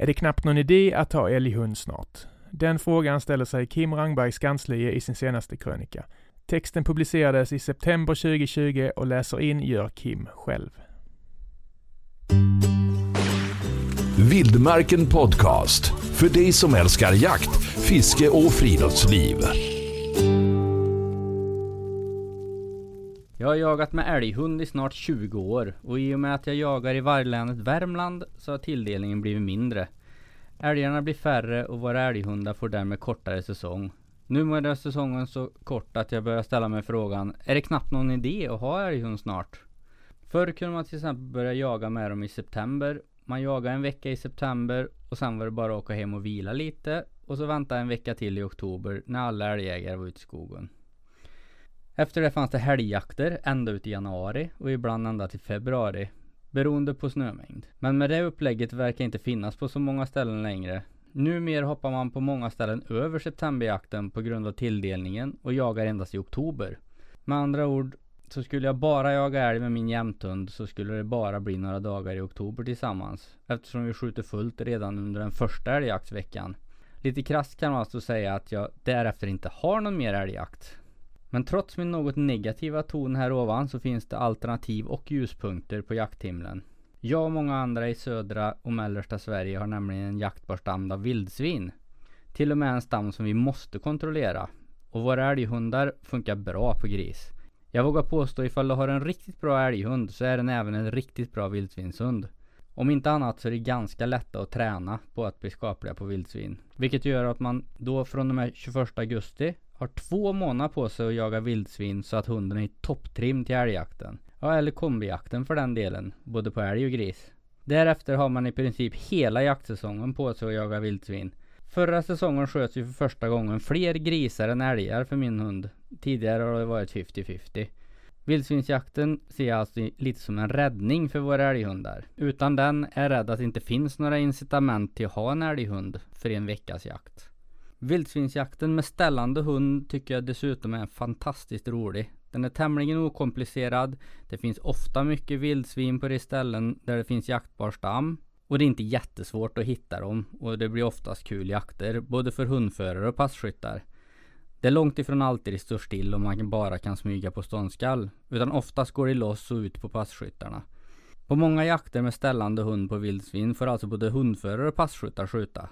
Är det knappt någon idé att ha älghund snart? Den frågan ställer sig Kim Rangberg Skanslie i sin senaste krönika. Texten publicerades i september 2020 och läser in gör Kim själv. Vildmarken Podcast. För dig som älskar jakt, fiske och friluftsliv. Jag har jagat med älghund i snart 20 år och i och med att jag jagar i varglänet Värmland så har tilldelningen blivit mindre. Älgarna blir färre och våra älghundar får därmed kortare säsong. Numera är säsongen så kort att jag börjar ställa mig frågan, är det knappt någon idé att ha älghund snart? Förr kunde man till exempel börja jaga med dem i september. Man jagade en vecka i september och sen var det bara att åka hem och vila lite och så vänta en vecka till i oktober när alla älgjägare var ute i skogen. Efter det fanns det helgjakter ända ut i januari och ibland ända till februari. Beroende på snömängd. Men med det upplägget verkar inte finnas på så många ställen längre. Numera hoppar man på många ställen över septemberjakten på grund av tilldelningen och jagar endast i oktober. Med andra ord, så skulle jag bara jaga älg med min jämthund så skulle det bara bli några dagar i oktober tillsammans. Eftersom vi skjuter fullt redan under den första älgjaktsveckan. Lite krasst kan man alltså säga att jag därefter inte har någon mer älgjakt. Men trots min något negativa ton här ovan så finns det alternativ och ljuspunkter på jakthimlen. Jag och många andra i södra och mellersta Sverige har nämligen en jaktbar stam av vildsvin. Till och med en stam som vi måste kontrollera. Och våra älghundar funkar bra på gris. Jag vågar påstå ifall du har en riktigt bra älghund så är den även en riktigt bra vildsvinshund. Om inte annat så är det ganska lätta att träna på att bli skapliga på vildsvin. Vilket gör att man då från och med 21 augusti har två månader på sig att jaga vildsvin så att hunden är i topptrim till älgjakten. Ja, eller kombijakten för den delen, både på älg och gris. Därefter har man i princip hela jaktsäsongen på sig att jaga vildsvin. Förra säsongen sköts ju för första gången fler grisar än älgar för min hund. Tidigare har det varit 50-50. Vildsvinsjakten ser jag alltså lite som en räddning för våra älghundar. Utan den är jag rädd att det inte finns några incitament till att ha en älghund för en veckas jakt. Vildsvinsjakten med ställande hund tycker jag dessutom är fantastiskt rolig. Den är tämligen okomplicerad. Det finns ofta mycket vildsvin på de ställen där det finns jaktbar stam. Och det är inte jättesvårt att hitta dem. Och det blir oftast kul jakter, både för hundförare och passkyttar. Det är långt ifrån alltid det står still och man bara kan smyga på ståndskall. Utan oftast går det loss och ut på passkyttarna. På många jakter med ställande hund på vildsvin får alltså både hundförare och passkyttar skjuta.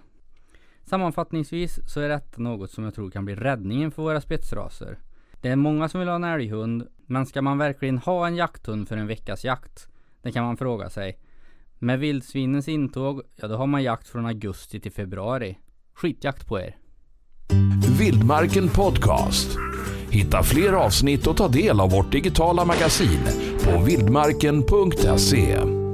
Sammanfattningsvis så är detta något som jag tror kan bli räddningen för våra spetsraser. Det är många som vill ha en älghund, men ska man verkligen ha en jakthund för en veckas jakt? Det kan man fråga sig. Med vildsvinens intåg, ja då har man jakt från augusti till februari. Skitjakt på er! Vildmarken Podcast. Hitta fler avsnitt och ta del av vårt digitala magasin på vildmarken.se.